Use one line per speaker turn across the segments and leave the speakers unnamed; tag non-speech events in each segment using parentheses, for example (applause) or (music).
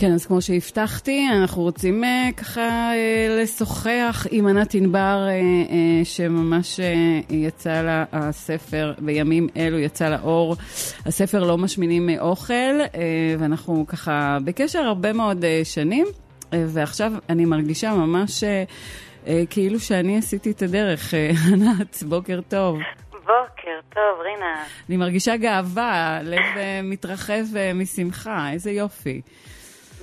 כן, אז כמו שהבטחתי, אנחנו רוצים uh, ככה uh, לשוחח עם ענת ענבר, uh, uh, שממש uh, יצא לה הספר, בימים אלו יצא לאור, הספר לא משמינים מאוכל, uh, ואנחנו ככה בקשר הרבה מאוד uh, שנים, uh, ועכשיו אני מרגישה ממש uh, uh, כאילו שאני עשיתי את הדרך. Uh, (laughs) ענת, בוקר טוב.
בוקר טוב, רינה.
אני מרגישה גאווה, לב מתרחב משמחה, איזה יופי.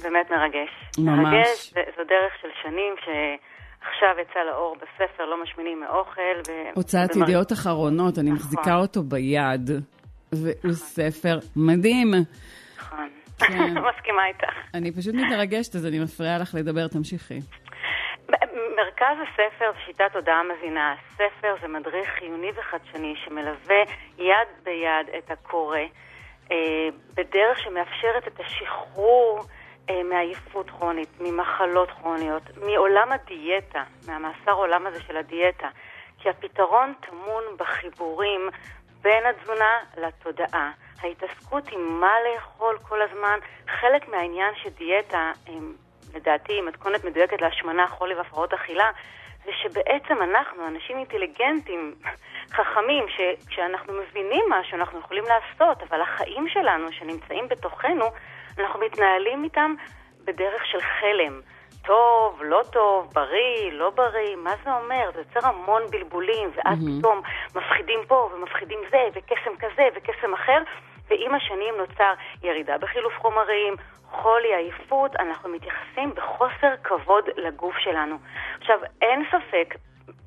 באמת מרגש.
ממש.
מרגש, זו דרך של שנים שעכשיו יצא לאור בספר לא משמינים מאוכל. ו...
הוצאת
ומר-
ידיעות אחרונות, אני
נכון.
מחזיקה אותו ביד, והוא ספר מדהים.
נכון.
כן. (laughs)
מסכימה איתך.
אני פשוט מתרגשת, אז אני מפריעה לך לדבר, תמשיכי.
מרכז הספר זה שיטת הודעה מזינה. הספר זה מדריך חיוני וחדשני שמלווה יד ביד את הקורא אה, בדרך שמאפשרת את השחרור מעייפות כרונית, ממחלות כרוניות, מעולם הדיאטה, מהמאסר עולם הזה של הדיאטה. כי הפתרון טמון בחיבורים בין התזונה לתודעה. ההתעסקות עם מה לאכול כל הזמן, חלק מהעניין שדיאטה, הם, לדעתי, היא מתכונת מדויקת להשמנה, חולי והפרעות אכילה, זה שבעצם אנחנו, אנשים אינטליגנטים, (laughs) חכמים, שכשאנחנו מבינים משהו אנחנו יכולים לעשות, אבל החיים שלנו שנמצאים בתוכנו, אנחנו מתנהלים איתם בדרך של חלם. טוב, לא טוב, בריא, לא בריא, מה זה אומר? זה יוצר המון בלבולים, ואז
מהמם.
פתאום מפחידים פה ומפחידים זה, וקסם כזה וקסם אחר, ועם השנים נוצר ירידה בחילוף חומרים, חולי, עייפות, אנחנו מתייחסים בחוסר כבוד לגוף שלנו. עכשיו, אין ספק,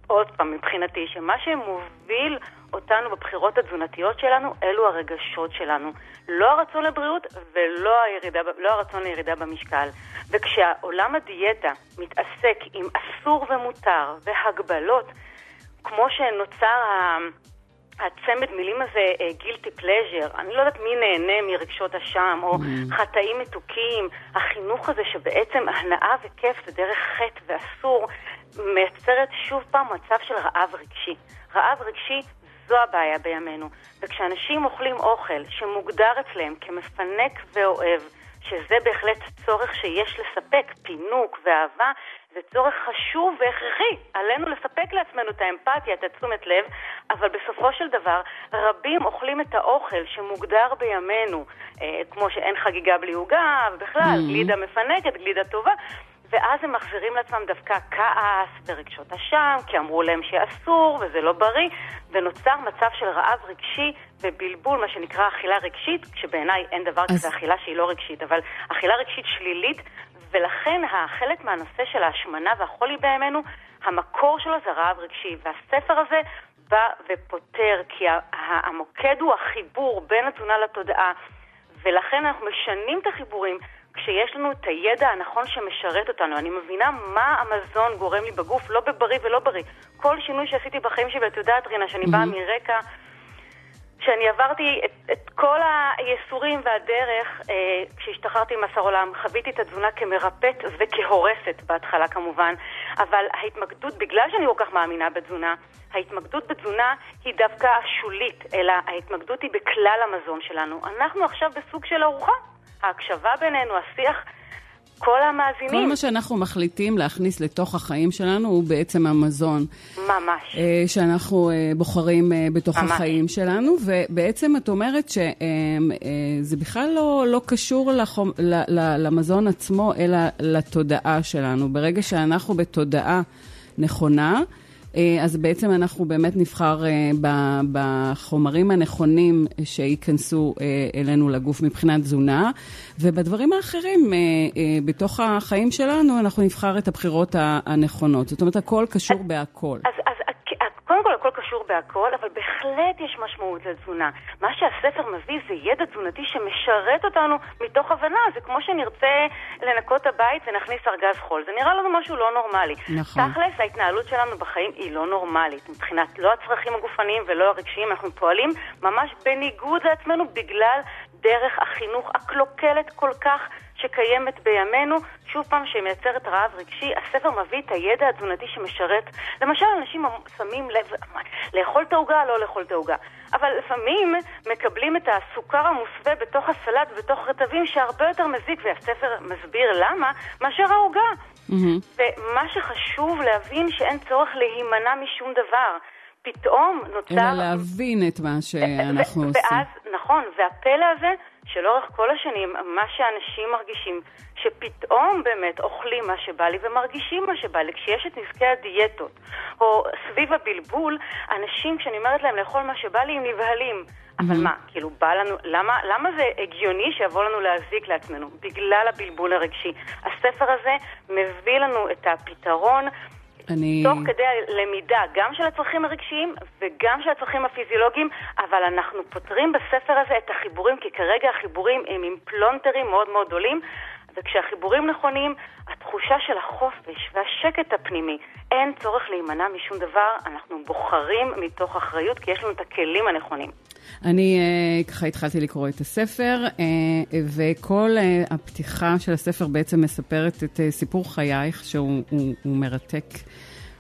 עוד פעם, מבחינתי, שמה שמוביל אותנו בבחירות התזונתיות שלנו, אלו הרגשות שלנו. לא הרצון לבריאות ולא הירידה, לא הרצון לירידה במשקל. וכשהעולם הדיאטה מתעסק עם אסור ומותר והגבלות, כמו שנוצר ה... הצמד מילים הזה, גילטי פלז'ר, אני לא יודעת מי נהנה מרגשות אשם, או
Mm.
חטאים מתוקים, החינוך הזה שבעצם הנאה וכיף זה דרך חטא ואסור, מייצרת שוב פעם מצב של רעב רגשי. רעב רגשי זו הבעיה בימינו. וכשאנשים אוכלים אוכל שמוגדר אצלם כמפנק ואוהב, שזה בהחלט צורך שיש לספק, פינוק ואהבה, זה צורך חשוב והכרחי. עלינו לספק לעצמנו את האמפתיה, את התשומת לב, אבל בסופו של דבר, רבים אוכלים את האוכל שמוגדר בימינו, אה, כמו שאין חגיגה בלי עוגה, ובכלל,
Mhm.
גלידה מפנקת, גלידה טובה. ואז הם מחזירים לעצמם דווקא כעס ורגשות אשם, כי אמרו להם שאסור וזה לא בריא, ונוצר מצב של רעב רגשי ובלבול, מה שנקרא אכילה רגשית, כשבעיניי אין דבר
אז-
כזה אכילה שהיא לא רגשית, אבל אכילה רגשית שלילית, ולכן חלק מהנושא של ההשמנה והחולי בימינו, המקור שלו זה רעב רגשי, והספר הזה בא ופותר, כי המוקד הוא החיבור בין התזונה לתודעה, ולכן אנחנו משנים את החיבורים. כשיש לנו את הידע הנכון שמשרת אותנו, אני מבינה מה המזון גורם לי בגוף, לא בבריא ולא בריא. כל שינוי שעשיתי בחיים שלי, ואת יודעת, רינה, שאני באה מרקע, שאני עברתי את, את כל הייסורים והדרך, אה, כשהשתחררתי ממאסר עולם, חוויתי את התזונה כמרפאת וכהורסת בהתחלה כמובן, אבל ההתמקדות, בגלל שאני כל כך מאמינה בתזונה, ההתמקדות בתזונה היא דווקא השולית, אלא ההתמקדות היא בכלל המזון שלנו. אנחנו עכשיו בסוג של ארוחה. ההקשבה בינינו, השיח, כל המאזינים.
כל מה שאנחנו מחליטים להכניס לתוך החיים שלנו הוא בעצם המזון.
ממש.
אה, שאנחנו אה, בוחרים אה, בתוך
ממש.
החיים שלנו, ובעצם את אומרת שזה בכלל לא, לא קשור לחום, למזון עצמו, אלא לתודעה שלנו. ברגע שאנחנו בתודעה נכונה, אז בעצם אנחנו באמת נבחר אה, בחומרים הנכונים שייכנסו אה, אלינו לגוף מבחינת תזונה, ובדברים האחרים, אה, אה, בתוך החיים שלנו, אנחנו נבחר את הבחירות הנכונות. זאת אומרת, הכל קשור בהכל.
אז, קשור בהכל, אבל בהחלט יש משמעות לתזונה. מה שהספר מביא זה ידע תזונתי שמשרת אותנו מתוך הבנה. זה כמו שנרצה לנקות הבית ונכניס ארגז חול. זה נראה לנו משהו לא נורמלי.
נכון.
תכלס, ההתנהלות שלנו בחיים היא לא נורמלית. מבחינת לא הצרכים הגופניים ולא הרגשיים, אנחנו פועלים ממש בניגוד לעצמנו בגלל דרך החינוך הקלוקלת כל כך שקיימת בימינו, שוב פעם שמייצרת רעב רגשי, הספר מביא את הידע התזונתי שמשרת. למשל, אנשים שמים לב, לאכול את העוגה, לא לאכול את העוגה. אבל לפעמים מקבלים את הסוכר המוסווה בתוך הסלט ובתוך רטבים שהרבה יותר מזיק, והספר מסביר למה, מאשר העוגה. Mm-hmm. ומה שחשוב להבין שאין צורך להימנע משום דבר. פתאום נוצר...
אלא להבין את מה שאנחנו
עושים. ואז, נכון, והפלא הזה, שלאורך כל השנים, מה שאנשים מרגישים, שפתאום באמת אוכלים מה שבא לי ומרגישים מה שבא לי. כשיש את נזקי הדיאטות, או סביב הבלבול, אנשים, כשאני אומרת להם לאכול מה שבא לי, הם נבהלים. אבל מה, כאילו, בא לנו, למה, למה זה הגיוני שיבוא לנו להזיק לעצמנו? בגלל הבלבול הרגשי. הספר הזה מביא לנו את הפתרון. אני... תוך כדי למידה, גם של הצרכים הרגשיים וגם של הצרכים הפיזיולוגיים, אבל אנחנו פותרים בספר הזה את החיבורים, כי כרגע החיבורים הם עם פלונטרים מאוד מאוד גדולים, וכשהחיבורים נכונים, התחושה של החופש והשקט הפנימי, אין צורך להימנע משום דבר, אנחנו בוחרים מתוך אחריות, כי יש לנו את הכלים הנכונים.
אני uh, ככה התחלתי לקרוא את הספר, uh, וכל uh, הפתיחה של הספר בעצם מספרת את סיפור חייך, שהוא הוא, הוא מרתק.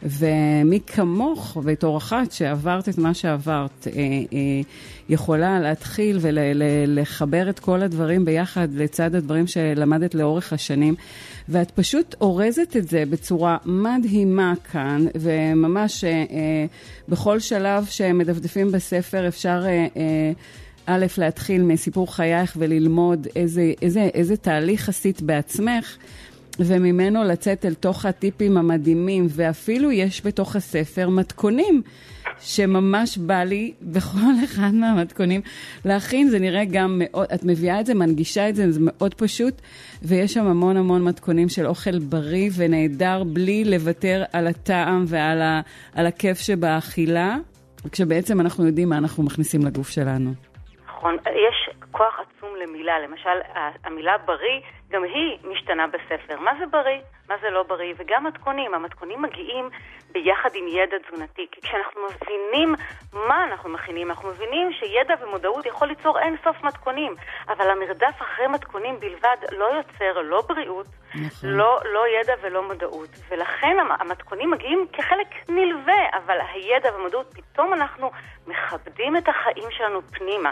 ומי כמוך, בתור אחת שעברת את מה שעברת, אה, אה, יכולה להתחיל ולחבר את כל הדברים ביחד לצד הדברים שלמדת לאורך השנים. ואת פשוט אורזת את זה בצורה מדהימה כאן, וממש אה, בכל שלב שמדפדפים בספר אפשר... א', להתחיל מסיפור חייך וללמוד איזה, איזה, איזה תהליך עשית בעצמך, וממנו לצאת אל תוך הטיפים המדהימים, ואפילו יש בתוך הספר מתכונים. שממש בא לי (laughs) בכל אחד מהמתכונים להכין, זה נראה גם מאוד, את מביאה את זה, מנגישה את זה, זה מאוד פשוט, ויש שם המון המון מתכונים של אוכל בריא ונהדר, בלי לוותר על הטעם ועל ה, על הכיף שבאכילה, כשבעצם אנחנו יודעים מה אנחנו מכניסים לגוף שלנו.
נכון, יש כוח עצום למילה, למשל המילה בריא גם היא משתנה בספר. מה זה בריא, מה זה לא בריא, וגם מתכונים. המתכונים מגיעים ביחד עם ידע תזונתי, כי כשאנחנו מבינים מה אנחנו מכינים, אנחנו מבינים שידע ומודעות יכול ליצור אין סוף מתכונים, אבל המרדף אחרי מתכונים בלבד לא יוצר לא בריאות, נכון. לא, לא ידע ולא מודעות. ולכן המתכונים מגיעים כחלק נלווה, אבל הידע ומודעות, פתאום אנחנו מכבדים את החיים שלנו פנימה.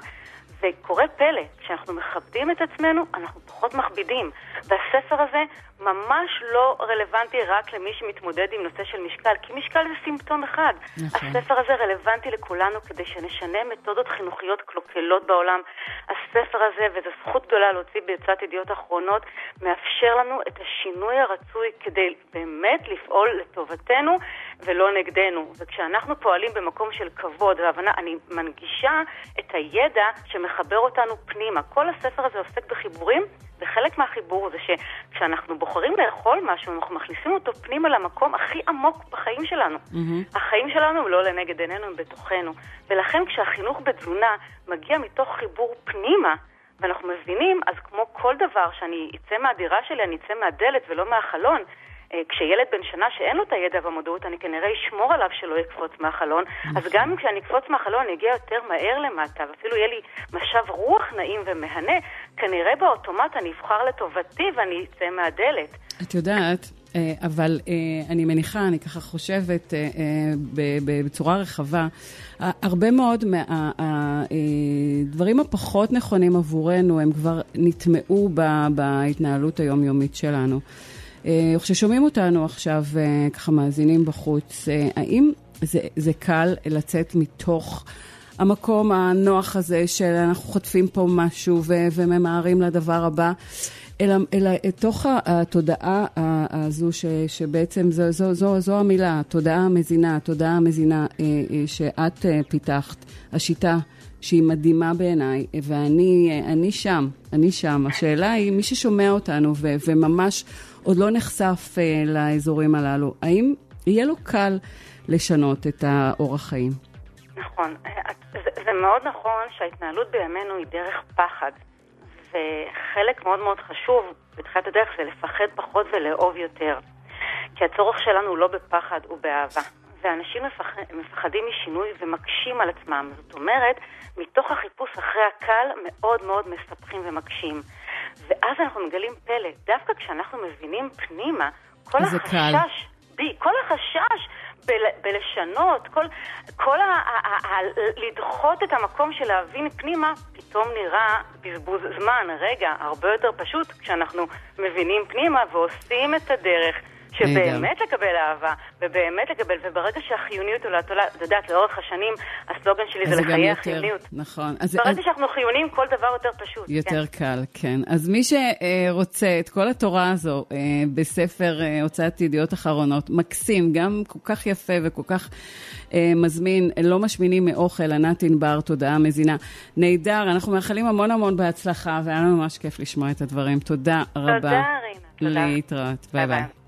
וקורה פלא, כשאנחנו מכבדים את עצמנו, אנחנו פחות מכבידים. והספר הזה ממש לא רלוונטי רק למי שמתמודד עם נושא של משקל, כי משקל זה סימפטום אחד. נכון. הספר הזה רלוונטי לכולנו כדי שנשנה מתודות חינוכיות קלוקלות בעולם. הספר הזה, וזו זכות גדולה להוציא ביצת ידיעות אחרונות, מאפשר לנו את השינוי הרצוי כדי באמת לפעול לטובתנו ולא נגדנו. וכשאנחנו פועלים במקום של כבוד והבנה, אני מנגישה את הידע שמחבר אותנו פנימה. כל הספר הזה עוסק בחיבורים. וחלק מהחיבור זה שכשאנחנו בוחרים לאכול משהו, אנחנו מכניסים אותו פנימה למקום הכי עמוק בחיים שלנו. Mm-hmm. החיים שלנו הם לא לנגד עינינו, הם בתוכנו. ולכן כשהחינוך בתזונה מגיע מתוך חיבור פנימה, ואנחנו מבינים, אז כמו כל דבר, שאני אצא מהדירה שלי, אני אצא מהדלת ולא מהחלון, כשילד בן שנה שאין לו את הידע והמודעות, אני כנראה אשמור עליו שלא יקפוץ מהחלון. אז נכון. גם כשאני אקפוץ מהחלון, אני אגיע יותר מהר למטה, ואפילו יהיה לי משב רוח נעים ומהנה, כנראה באוטומט אני אבחר לטובתי ואני אצא מהדלת.
את יודעת, אה, אבל אה, אני מניחה, אני ככה חושבת בצורה רחבה, הרבה מאוד מהדברים הפחות נכונים עבורנו, הם כבר נטמעו בהתנהלות היומיומית שלנו. אה, כששומעים אותנו עכשיו, אה, ככה מאזינים בחוץ, אה, האם זה, זה קל לצאת מתוך המקום הנוח הזה שאנחנו חוטפים פה משהו ו- וממהרים לדבר הבא? אלא, אלא תוך התודעה הזו, ש, שבעצם זו, זו, זו, זו המילה, התודעה המזינה, התודעה המזינה שאת פיתחת, השיטה שהיא מדהימה בעיניי, ואני שם, אני שם. השאלה היא, מי ששומע אותנו ו, וממש עוד לא נחשף אה, לאזורים הללו. האם יהיה לו קל לשנות את האורח חיים?
נכון. זה, זה מאוד נכון שההתנהלות בימינו היא דרך פחד. וחלק מאוד מאוד חשוב בתחילת הדרך זה לפחד פחות ולאהוב יותר. כי הצורך שלנו הוא לא בפחד, הוא באהבה. ואנשים מפח... מפחדים משינוי ומקשים על עצמם. זאת אומרת, מתוך החיפוש אחרי הקל מאוד מאוד מספחים ומקשים. ואז אנחנו מגלים פלא. דווקא כשאנחנו מבינים פנימה, כל החשש, בי, כל החשש בל- בלשנות, כל, כל ה... ה- ה- ה- לדחות את המקום של להבין פנימה, פתאום נראה בזבוז זמן. רגע, הרבה יותר פשוט כשאנחנו מבינים פנימה ועושים את הדרך. שבאמת לקבל אהבה, ובאמת לקבל, וברגע שהחיוניות עולה, את יודעת, לאורך השנים, הסלוגן שלי זה לחיי החיוניות.
נכון.
אז, ברגע אז... שאנחנו חיוניים, כל דבר יותר פשוט.
יותר כן. קל, כן. אז מי שרוצה את כל התורה הזו אה, בספר אה, הוצאת ידיעות אחרונות, מקסים, גם כל כך יפה וכל כך אה, מזמין, לא משמינים מאוכל, ענת ענבר, תודעה מזינה. נהדר, אנחנו מאחלים המון המון בהצלחה, והיה לנו ממש כיף לשמוע את הדברים. תודה רבה.
תודה, רינה.
להתראות. ביי ביי.